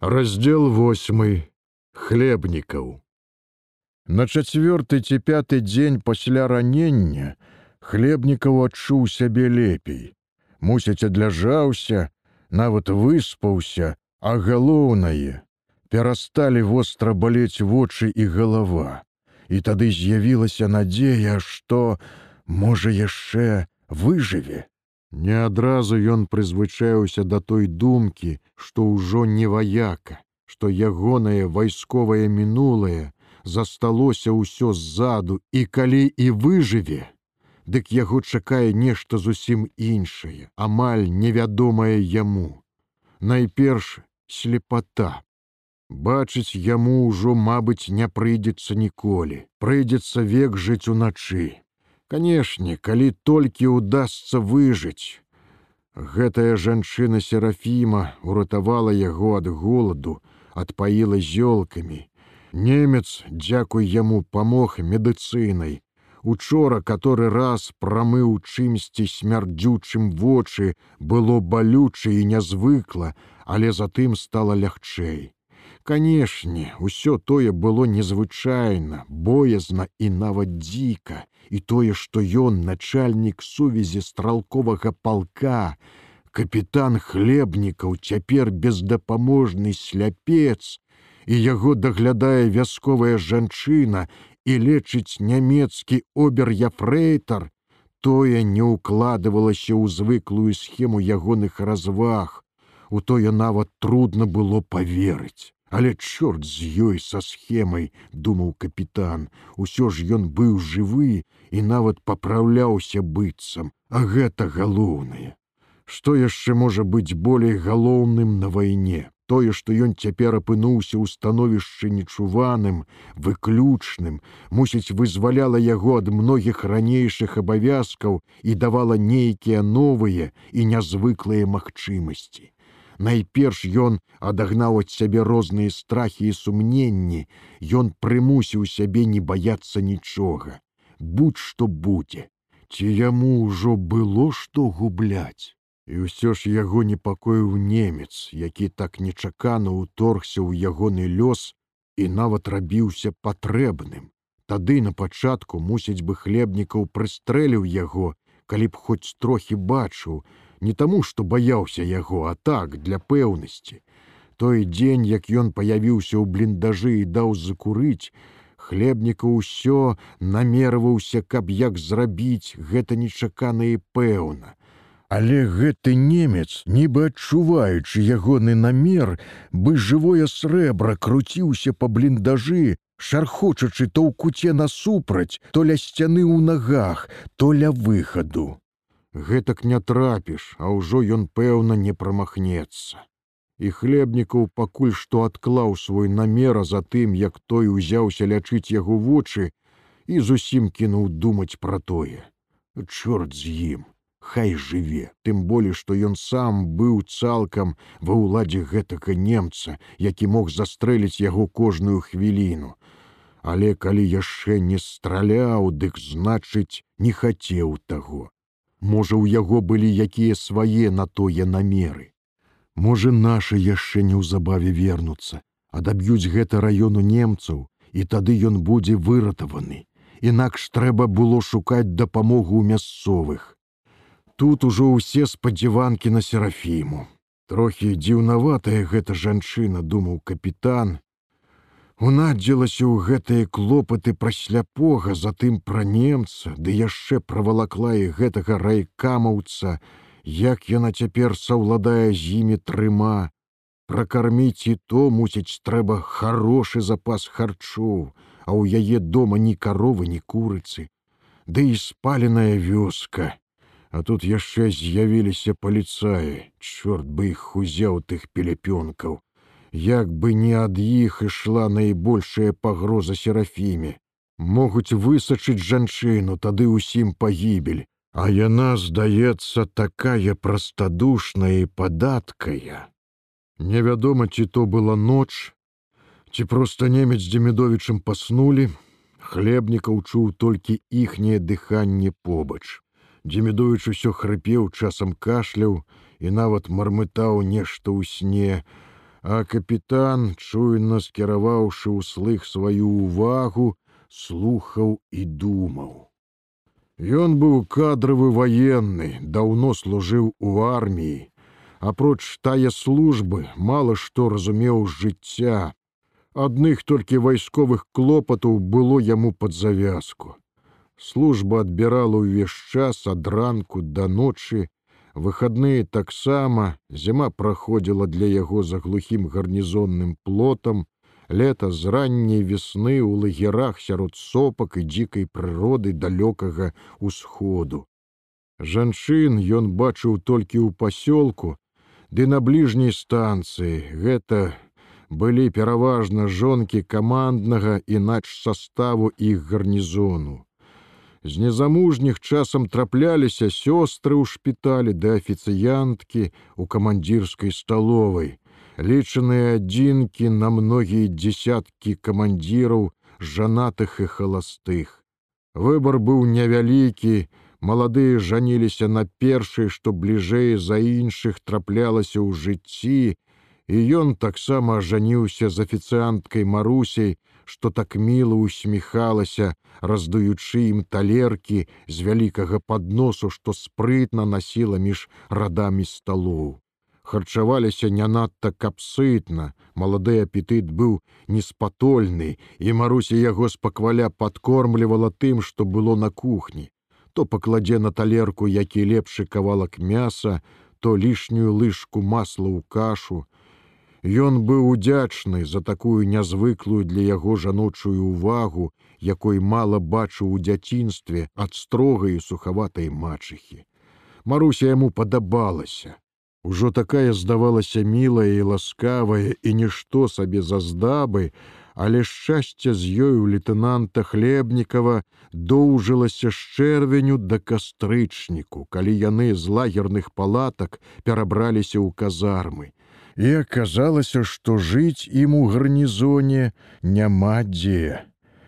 раздел восьмы хлебнікаў на чацвёрты ці пяты дзень пасля ранення хлебнікаў адчуў сябе лепей. Мусіць адляжаўся нават выспаўся а галоўнае перасталі востра балець вочы і галава і тады з'явілася надзея што можа яшчэ выжыве Не адразу ён прызвычаюся да той думкі, што ўжо не ваяка, што ягонае вайсковае мінулае засталося ўсё ззаду і калі і выжыве, дык яго чакае нешта зусім іншае, амаль невядомае яму. Найперш слепата. Бачыць яму ўжо, мабыць, не прыйдзецца ніколі, прыйдзецца век жыць уначы. Канешне, калі толькі ўдасся выжыць. Гэтая жанчына серафіма уратавала яго ад голаду, адпаіла зёлкамі. Немец, дзякуй яму памог медыцынай. Учора каторы раз прамыў чымсьці смярдзючым вочы, было балюча і нязвыкла, але затым стала лягчэй. Канешне, усё тое было незвычайна, боязна і нават дзіка, і тое, што ён начальнік сувязі стралковага палка, капітан хлебнікаў цяпер бездапаможны сляпец, і яго даглядае вясковая жанчына і лечыць нямецкі обер-яфрэйтар, тое не ўкладывалася ў звыклую схему ягоных разваг. У тое нават трудно было поверыць. Але чорт з ёй са схемай, думаў капітан, усё ж ён быў жывы і нават папраўляўся быццам, а гэта галоўнае. Што яшчэ можа быць болей галоўным на вайне, тое, што ён цяпер апынуўся ў становішчы нечуваным, выключным, мусіць, вызваляла яго ад многіх ранейшых абавязкаў і давала нейкія новыя і нязвыклыя магчымасці. Найперш ён адагнаў ад сябе розныя страхі і сумненні, Ён прымусіў сябе не баяцца нічога. Будь што будзе, ці яму ўжо было што губляць. І ўсё ж яго непакоіў немец, які так нечакана ўторгся ў ягоны лёс і нават рабіўся патрэбным. Тады на пачатку мусіць бы хлебнікаў прыстрэліў яго, калі б хоць трохі бачыў, не таму, што баяўся яго, а так для пэўнасці. Той дзень, як ён паявіўся ў бліндажы і даў закурыць, хлебніка ўсё намерваўся, каб як зрабіць гэта нечакана і пэўна. Але гэты немец, нібы адчуваючы ягоны намер, бы жывое срэбра круціўся па бліндажы, шархочачы то ў куце насупраць, то ля сцяны ў нагах, то ля выхаду. Гэтак не трапіш, а ўжо ён пэўна не прамахнецца. І хлебнікаў пакуль што адклаў свой намера за тым, як той узяўся лячыць яго вочы і зусім кінуў думаць пра тое. Чорт з ім, Хай жыве, тым болей, што ён сам быў цалкам ва ўладзе гэтага немца, які мог застрэліць яго кожную хвіліну. Але калі яшчэ не страляў, дык значыць, не хацеў таго. Можа, у яго былі якія свае на тое намеры. Можа, нашы яшчэ неўзабаве вернуцца, адаб'юць гэта раёну немцаў, і тады ён будзе выратаваны. Інакш трэба было шукаць дапамогу ў мясцовых. Тут ужо ўсе спадзяванкі на серафіму. Трохі дзіўнаватая гэта жанчына, думаў капітан, унадзілася ў гэтыя клопаты пра сляпога, затым пра немца, ды яшчэ правалакла і гэтага райкамаўца, як яна цяпер саўладае з імі трыма. Пракарміць і то мусіць трэба хорошы запас харчоў, а ў яе дома ні каровы, ні курыцы. Ды і спаленая вёска. А тут яшчэ з'явіліся паліцаі, чорт бы іх узяў тых пелепёнкаў як бы не ад іх ішла найбольшая пагроза серафіме. Могуць высачыць жанчыну, тады ўсім пагібель, А яна, здаецца, такая прастадушная і падаткая. Невядома, ці то была ноч, ці проста немец дземедовічым паснулі, хлебнікаў чуў толькі іхняе дыханне побач. Дземедовіч усё хрыпеў часам кашляў і нават мармытаў нешта ў сне, а капітан, чуйна скіраваўшы ўслых сваю ўвагу, слухаў і думаў. Ён быў кадравы ваенны, даўно служыў у арміі. Апроч тае службы мала што разумеў з жыцця. Адных толькі вайсковых клопатаў было яму пад завязку. Служба адбірала ўвесь час ад ранку да ночы, выходные таксама зіма праходзіла для яго за глухім гарнізонным плотам, лета з ранняй весны ў лагерах сярод сопак і дзікай прыроды далёкага ўсходу. Жанчын ён бачыў толькі ў пасёлку, ды на бліжняй станцыі гэта былі пераважна жонкі каманднага інач составу іх гарнізону. З незамужніх часам трапляліся сёстры ў шпіталі да афіцыянткі у камандзірскай сталовай, лічаныя адзінкі на многія дзесяткі камандзіраў жанатых і халастых. Выбар быў невялікі, маладыя жаніліся на першай, што бліжэй за іншых траплялася ў жыцці, і ён таксама ажаніўся з афіцыянткай марусей, што так міла усміхалася, раздуючы ім талеркі з вялікага падносу, што спрытна насіла між радамі сталоў. Харчаваліся не надта капсытна, малады апетыт быў неспатольны, і Маруся яго спакваля падкормлівала тым, што было на кухні. То пакладзе на талерку які лепшы кавалак мяса, то лішнюю лыжку масла ў кашу, Ён быў удзячны за такую нязвыклую для яго жаночую ўвагу, якой мала бачыў у дзяцінстве ад строгай і сухаватай мачыхі. Маруся яму падабалася. Ужо такая здавалася мілая і ласкавая і нішто сабе заздабы, але шчасце з ёю лейтенанта хлебнікова доўжылася з чэрвеню да кастрычніку, калі яны з лагерных палатак перабраліся ў казармы і аказалася, што жыць ім у гарнізоне няма дзе.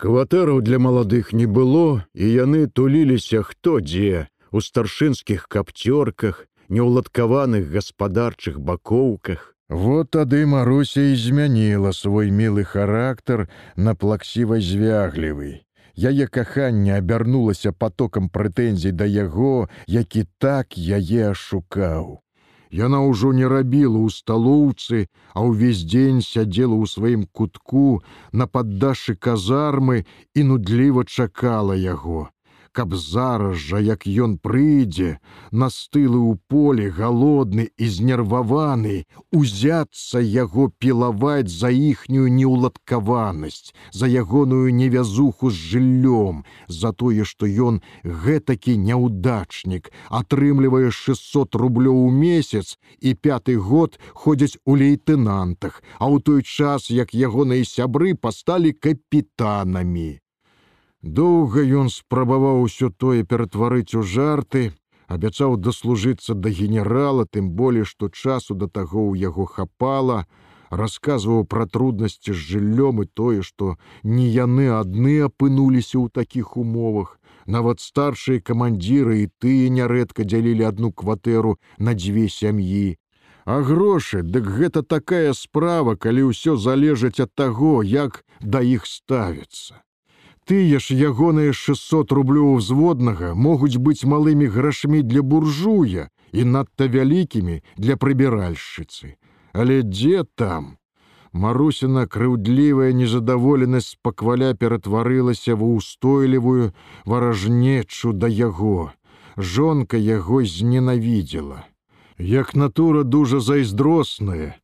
Кватэраў для маладых не было, і яны туліліся хто дзе, у старшынскіх капцёрках, неўладкаваных гаспадарчых бакоўках. Вот тады Маруся і змяніла свой мілы характар на плаксівай звяглівы. Яе каханне абярнулася потокам прэтэнзій да яго, які так яе ашукаў. Яна ўжо не рабіла ў сталоўцы, а ўвесь дзень сядзела ў сваім кутку на паддашы казармы і нудліва чакала яго каб зараз жа як ён прыйдзе настылы ў поле галодны і знерваваны узяцца яго пілаваць за іхнюю неўладкаванасць за ягоную невязуху з жыллём за тое што ён гэтакі няўдачнік атрымлівае 600 рублёў у месяц і пяты год ходзяць у лейтэнантах а ў той час як ягоныя сябры пасталі капітанамі Доўга ён спрабаваў усё тое ператварыць у жарты, абяцаў даслужыцца да генерала, тым болей, што часу да таго ў яго хапала, расказваў пра труднасці з жыллём і тое, што не яны адны апынуліся ў такіх умовах. Нават старшыя камандзіры і тыя нярэдка дзялілі адну кватэру на дзве сям'і. А грошы, дык гэта такая справа, калі ўсё залежыць ад таго, як да іх ставіцца тыя ж ягоныя 600 рублёў взводнага могуць быць малымі грашмі для буржуя і надта вялікімі для прыбіральшчыцы. Але дзе там? Марусіна крыўдлівая незадаволенасць пакваля ператварылася ва ўстойлівую варажнечу да яго. Жонка яго зненавідзела. Як натура дужа зайздросная,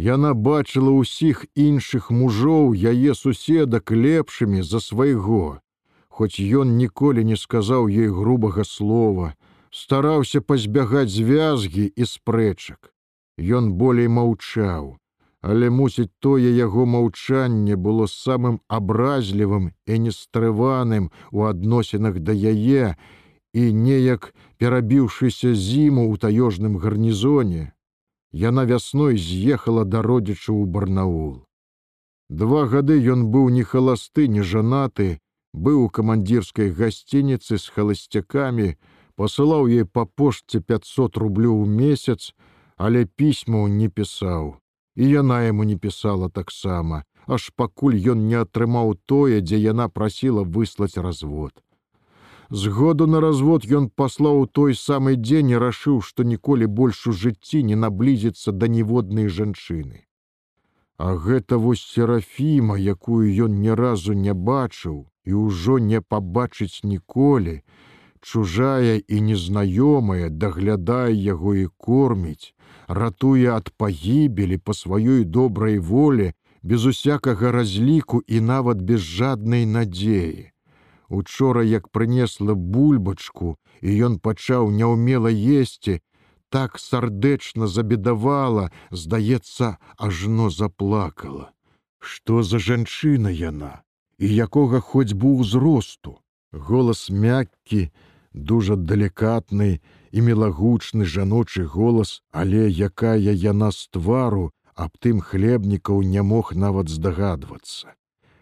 Яна бачыла ўсіх іншых мужоў яе суседак лепшымі за свайго. Хоць ён ніколі не сказаў ёй грубага слова, стараўся пазбягаць звязгі і спрэчак. Ён болей маўчаў, але мусіць тое яго маўчанне было самым абразлівым і нестрываным у адносінах да яе і неяк перабіўшыся зіму ў таёжным гарнізоне, яна вясной з'ехала да родзічу ў барнаул. Два гады ён быў не халасты, не жанаты, быў у камандзірскай гасцініцы з халасцякамі, пасылаў ей па пошце 500 рублёў у месяц, але пісьмаў не пісаў. і яна яму не пісала таксама, аж пакуль ён не атрымаў тое, дзе яна прасіла выслаць развод. Згоду на развод ён паслаў той самы дзень і рашыў, што ніколі больш у жыцці не наблізіцца да ніводнай жанчыны. А гэта вось серафіма, якую ён ні разу не бачыў і ўжо не пабачыць ніколі, чужая і незнаёмая даглядае яго і корміць, ратуе ад пагібелі па сваёй добрай волі, без усякага разліку і нават без жаднай надзеі. Учора, як прынесла бульбачку, і ён пачаў няўмела есці, так сардэчна забедавала, здаецца, ажно заплакала. Што за жанчына яна, і якога хоць бы ўзросту. Голас мяккі, дужа далікатны і мелагучны жаночы голас, але якая яна з твару, аб тым хлебнікаў не мог нават здагадвацца.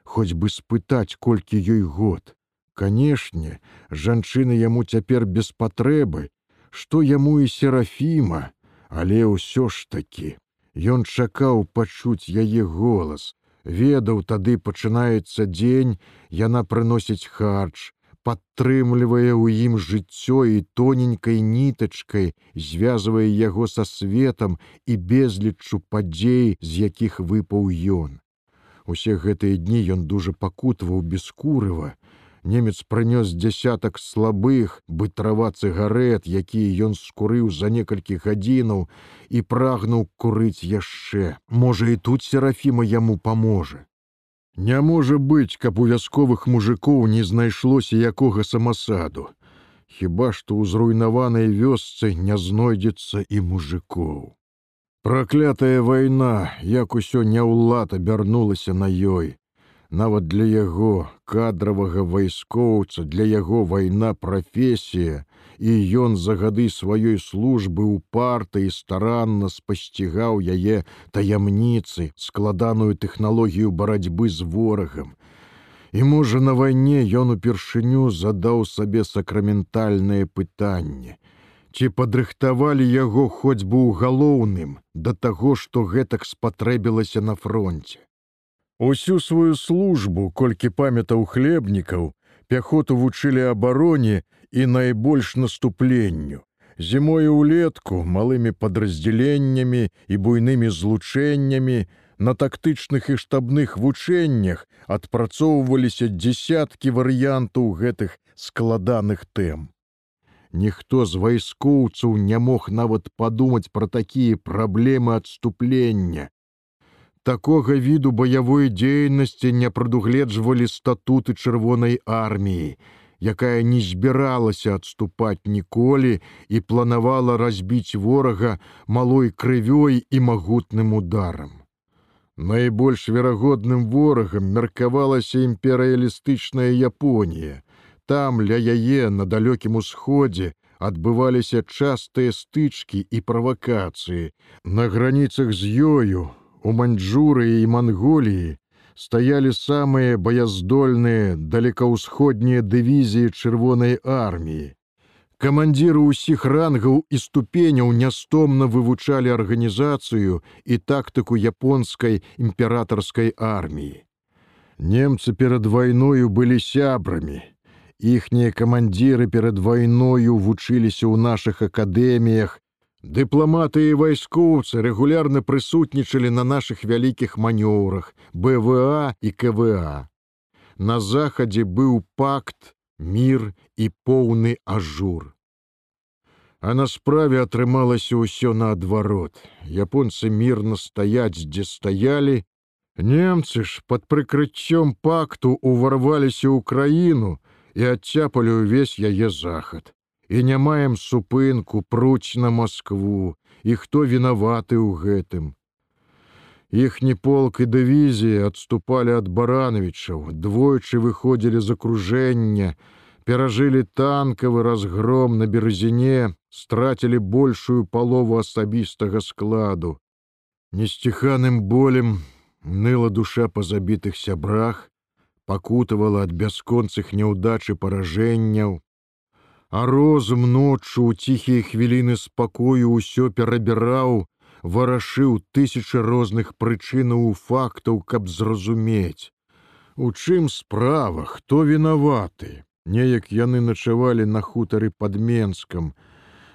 Хоць бы спытаць, колькі ёй год. Канешне, жанчыны яму цяпер без патрэбы, што яму і серафіма, але ўсё ж такі. Ён чакаў пачуць яе голас. Ведаў тады пачынаецца дзень яна прыносіць харч падтрымлівае ў ім жыццё і тоненькай нітачкай звязвае яго са светам і безліччу падзей з якіх выпаў ён. Усе гэтыя дні ён дужа пакутваў без курыва немец прынёс дзясятак слабых бы трава цыгарет якія ён скурыў за некалькі гадзінаў і прагнуў курыць яшчэ. Можа і тут серафіма яму паможа? Не можа быць каб у вясковых мужикоў не знайшлося якога самасаду. Хіба што ў зруйнаванай вёсцы не знойдзецца і мужикоў Праклятая вайна, як усё няўлад абярнулася на ёй, нават для яго кадравага вайскоўца для яго вайна прафесія і ён за гады сваёй службы ў парты і старанна спасцігаў яе таямніцы складаную тэхналогію барацьбы з ворагам. І можа на вайне ён упершыню задаў сабе сакраментальнае пытанне. Ці падрыхтавалі яго хоць бы ў галоўным да таго што гэтак спатрэбілася на фронте Усю сваю службу, колькі памятаў хлебнікаў, пяхоту вучылі абароне і найбольш наступленню. Зімою ўлетку малымі падраздзяленнямі і буйнымі злучэннямі на тактычных і штабных вучэннях адпрацоўваліся дзясяткі варыянтаў гэтых складаных тэм. Ніхто з вайскоўцаў не мог нават падумаць пра такія праблемы адступлення, такога віду баявой дзейнасці не прадугледжвалі статуты чырвонай арміі, якая не збіралася адступаць ніколі і планавала разбіць ворага малой крывёй і магутным ударам. Найбольш верагодным ворагам меркавалася імперыялістычная Японія. Там ля яе на далёкім усходзе адбываліся частыя стычкі і правакацыі. На граніцах з ёю у маньчжурыі і манголіі стаялі самыя баяздольныя далекаўсходнія дывізіі чырвонай арміі. Камандзіры ўсіх рангаў і ступеняў нястомна вывучалі арганізацыю і тактыку японскай імператарскай арміі. Немцы перад вайною былі сябрамі. Іхнія камандзіры перад вайною вучыліся ў нашых акадэміях Дыпламаты і вайскоўцы рэгулярна прысутнічалі на нашых вялікіх манёўрах БВА і КВА. На захадзе быў пакт, мір і поўны ажур. А на справе атрымалася ўсё наадварот. Японцы мірна стаяць, дзе стаялі. Немцы ж пад прыкрыццём пакту ўварваліся ў краіну і адцяпалі ўвесь яе захад і не маем супынку пруць на Маскву і хто вінаваты ў гэтым. Іхні полк і дывізіі адступалі ад барановичаў, двойчы выходзілі з акружэння, перажылі танкавы разгром на беразіне, страцілі большую палову асабістага складу. Несціханым болем ныла душа па забітых сябрах, пакутавала ад бясконцых няўдачы паражэнняў, а розум ноччу ў ціхія хвіліны спакою ўсё перабіраў, варашыў тысячы розных прычынаў фактаў, каб зразумець. У чым справа, хто вінаваты? Неяк яны начавалі на хутары пад Менскам.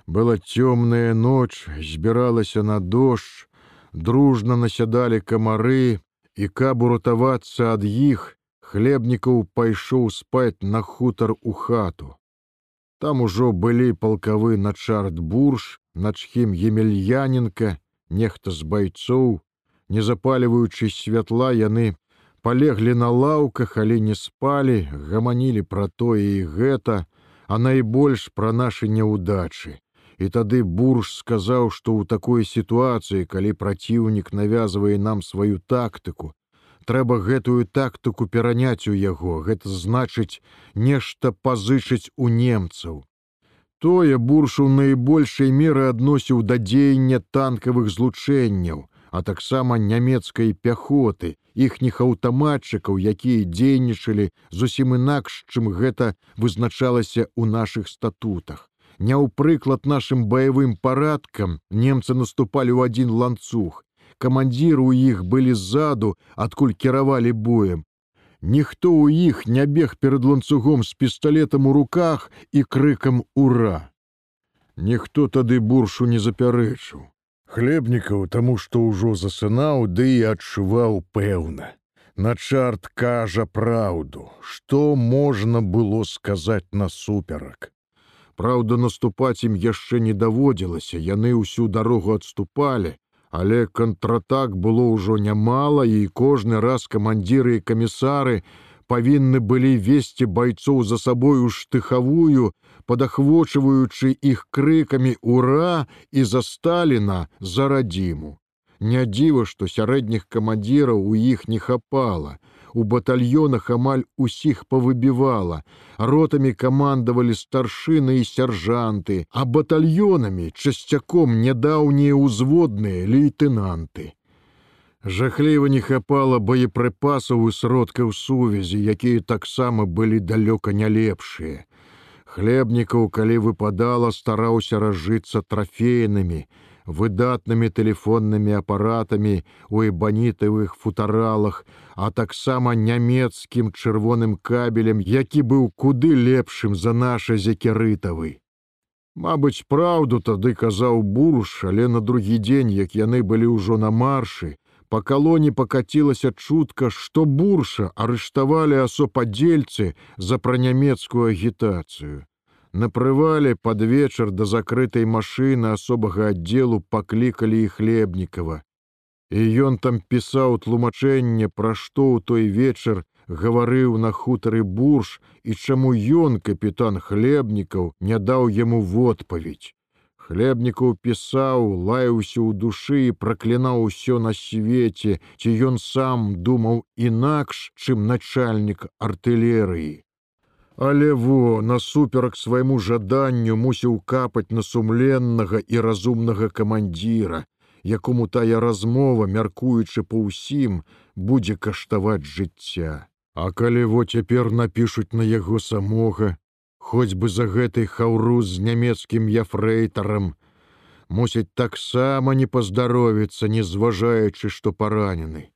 Была цёмная ноч, збіралася на дождж, дружна насядалі камары, і каб уратавацца ад іх, хлебнікаў пайшоў спаць на хутар у хату. Там ужо былі палкавы начарт бурж, начхім емельяненко, нехта з байцоў, не запаліваючы святла яны палеглі на лаўках, але не спалі, гаманілі пра тое і гэта, а найбольш пра нашы няўдачы. І тады бурж сказаў, што ў такой сітуацыі, калі праціўнік навязвае нам сваю тактыку, трэба гэтую тактыку пераняць у яго гэта значыць нешта пазычыць у немцаў. Тое буршу найбольшай меры адносіў да дзеяння танкавых злучэнняў а таксама нямецкай пяхоты іхніх аўтаматчыкаў якія дзейнічалі зусім інакш чым гэта вызначалася ў нашых статутах. Не ў прыклад нашим баявым парадкам немцы наступалі ў адзін ланцуг камандзіры ў іх былі ззаду, адкуль кіравалі боем. Ніхто ў іх не бег перад ланцугом з пісталетам у руках і крыкам ура. Ніхто тады буршу не запярэчыў. Хлебнікаў таму, што ўжо засынаў, ды і адчуваў пэўна. Начарт кажа праўду, што можна было сказаць насуперак. Праўда, наступаць ім яшчэ не даводзілася, яны ўсю дарогу адступалі, Але контратак было ўжо нямала і кожны раз камандзіры і камісары павінны былі весці байцоў за сабою штыхавую, падахвочваючы іх крыкамі ура і за Сталіна за радзіму. Не дзіва, што сярэдніх камандзіраў у іх не хапала, у батальёнах амаль усіх павыбівала. Ротамі камандавалі старшыны і сяржанты, а батальёнамі часцяком нядаўнія ўзводныя лейтэнанты. Жахліва не хапала боепрыпасаў і сродкаў сувязі, якія таксама былі далёка не лепшыя. Хлебнікаў, калі выпадала, стараўся разжыцца трафейнымі, выдатнымі тэлефоннымі апаратамі у эбанітавых футаралах, а таксама нямецкім чырвоным кабелем, які быў куды лепшым за наша зекерытавы. Мабыць, праўду тады казаў бурш, але на другі дзень, як яны былі ўжо на маршы, па калоне пакацілася чутка, што бурша арыштавалі асопадзельцы за пранямецкую агітацыю. На прывале пад вечар да закрытай машыны асобага аддзелу паклікалі і хлебнікава. І ён там пісаў тлумачэнне, пра што ў той вечар гаварыў на хутары бурж і чаму ён, капітан хлебнікаў, не даў яму водпаведь. Хлебнікаў пісаў, лаяўся ў душы і праклінаў усё на свеце, ці ён сам думаў інакш, чым начальнік артылерыі. Але во насуперак свайму жаданню мусіў капаць на сумленнага і разумнага камандзіра, якому тая размова, мяркуючы па ўсім, будзе каштаваць жыцця. А калі во цяпер напішуць на яго самога, хоць бы за гэтай хаўру з нямецкім яфрэйтарам, мусіць таксама не паздаровіцца, не зважаючы, што паранены.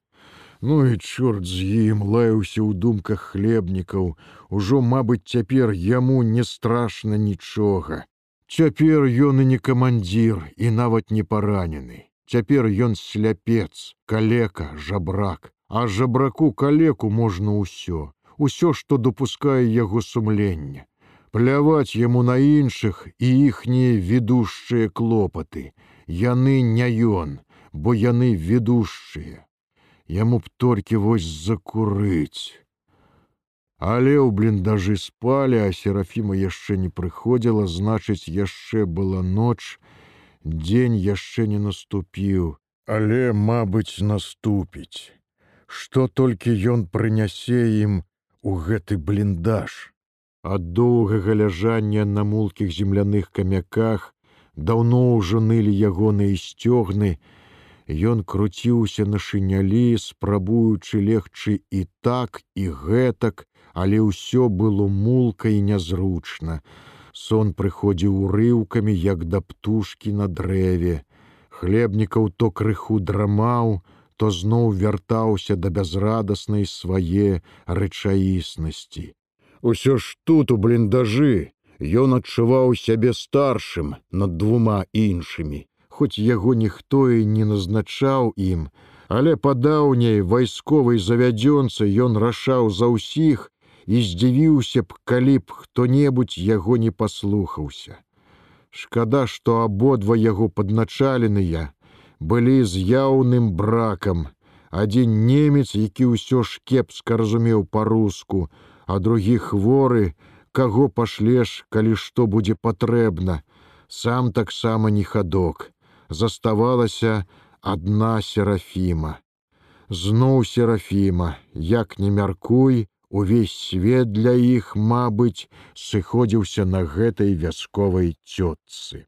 Ну і чорт з ім лаяўся ў думках хлебнікаў, ужо, мабыць, цяпер яму не страшна нічога. Цяпер ён і не камандзір і нават не паранены. Цяпер ён сляпец, калека, жабрак, а жабраку калеку можна ўсё, усё, што допускае яго сумленне. Пляваць яму на іншых і іхнія ведушчыя клопаты. Яны не ён, бо яны ведушчыя яму б толькі вось закурыць. Але ў бліндажы спалі, а серафіма яшчэ не прыходзіла, значыць, яшчэ была ноч, дзень яшчэ не наступіў, але, мабыць, наступіць. Што толькі ён прынясе ім у гэты бліндаж. Ад доўгага ляжання на мулкіх земляных камяках даўно ўжо нылі ягоныя сцёгны, Ён круціўся на шынялі, спрабуючы легчы і так і гэтак, але ўсё было мулка і нязручна. Сон прыходзіў урыўкамі, як да птушкі на дрэве. Хлебнікаў то крыху драмаў, то зноў вяртаўся да бязрадаснай свае рэчаіснасці. Усё ж тут у бліндажы ён адчуваў сябе старшым над двума іншымі, хоць яго ніхто і не назначаў ім, але па даўняй вайсковай завядзёнцы ён рашаў за ўсіх і здзівіўся б, калі б хто-небудзь яго не паслухаўся. Шкада, што абодва яго падначаленыя былі з яўным бракам. Адзін немец, які ўсё ж кепска разумеў па-руску, а другі хворы, каго пашлеш, калі што будзе патрэбна, сам таксама не хадок. Заставалася адна серафіма. Зноў серафіма, як не мяркуй, увесь свет для іх, мабыць, сыходзіўся на гэтай вясковай цётцы.